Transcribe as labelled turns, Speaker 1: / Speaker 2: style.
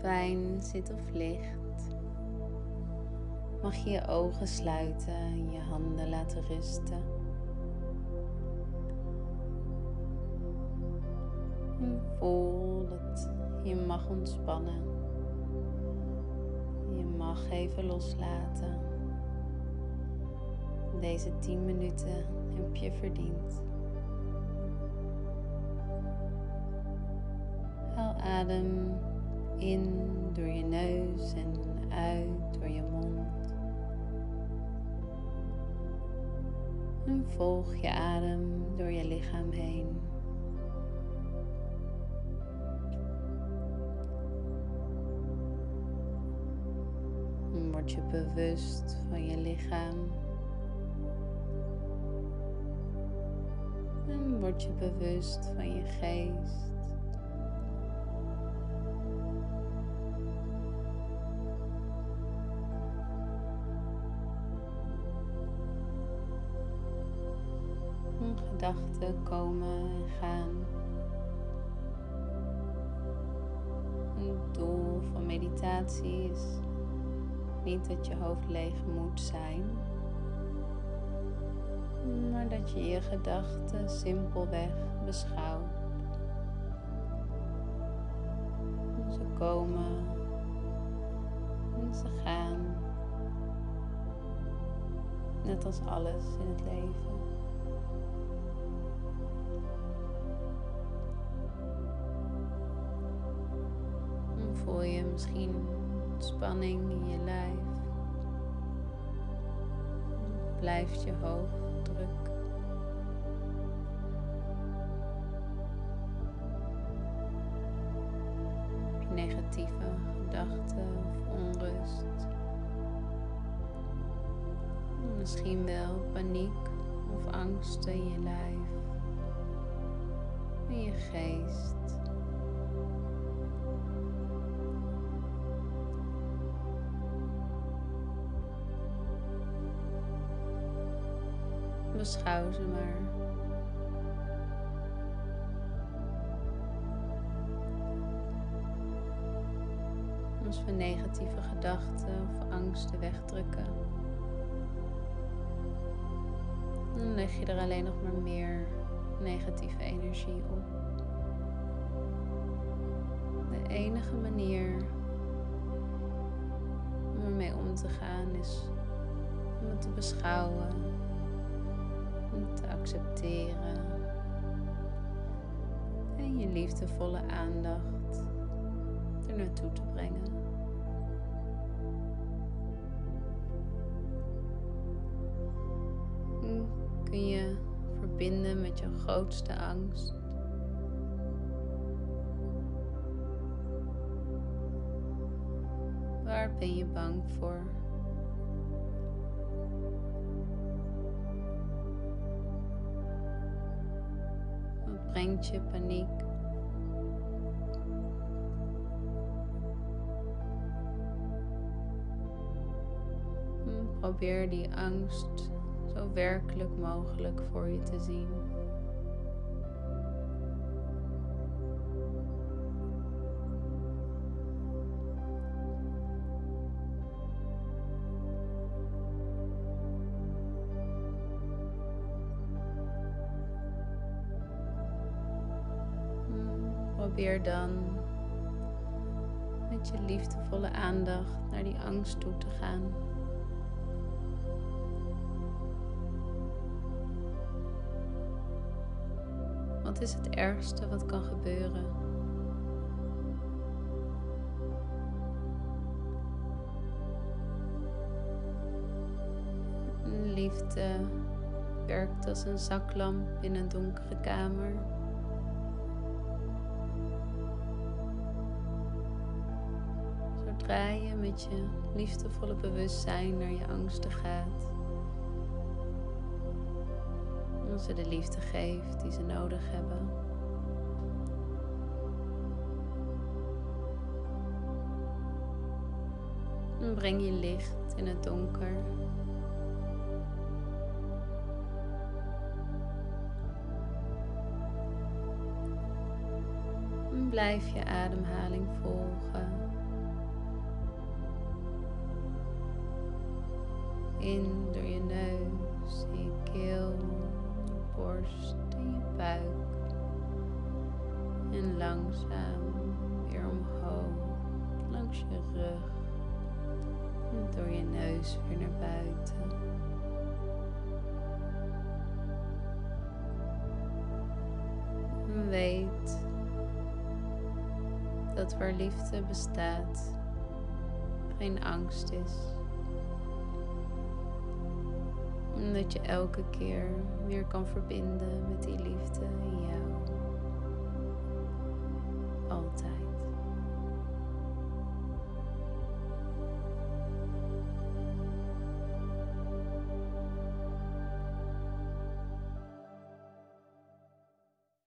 Speaker 1: fijn zit of ligt, mag je je ogen sluiten en je handen laten rusten. En voel dat je mag ontspannen. Je mag even loslaten. Deze 10 minuten heb je verdiend. Haal adem in door je neus en uit door je mond. En volg je adem door je lichaam heen. En word je bewust van je lichaam. En word je bewust van je geest. Gedachten komen en gaan. Het doel van meditatie is niet dat je hoofd leeg moet zijn, maar dat je je gedachten simpelweg beschouwt. Ze komen en ze gaan, net als alles in het leven. Voel je misschien spanning in je lijf. Blijft je hoofd druk. Negatieve gedachten of onrust? Misschien wel paniek of angst in je lijf, in je geest. Beschouw ze maar. Als we negatieve gedachten of angsten wegdrukken, dan leg je er alleen nog maar meer negatieve energie op. De enige manier om ermee om te gaan is om het te beschouwen accepteren en je liefdevolle aandacht er naartoe te brengen. Kun je verbinden met je grootste angst. Waar ben je bang voor? Brengt je paniek. Probeer die angst zo werkelijk mogelijk voor je te zien. Probeer dan met je liefdevolle aandacht naar die angst toe te gaan. Wat is het ergste wat kan gebeuren? Liefde werkt als een zaklamp in een donkere kamer. Zodra je met je liefdevolle bewustzijn naar je angsten gaat. En ze de liefde geeft die ze nodig hebben. En breng je licht in het donker. En blijf je ademhaling volgen. In door je neus, in je keel, je borst en je buik. En langzaam weer omhoog, langs je rug. En door je neus weer naar buiten. En weet dat waar liefde bestaat, geen angst is. Dat je elke keer weer kan verbinden met die liefde in jou. Altijd.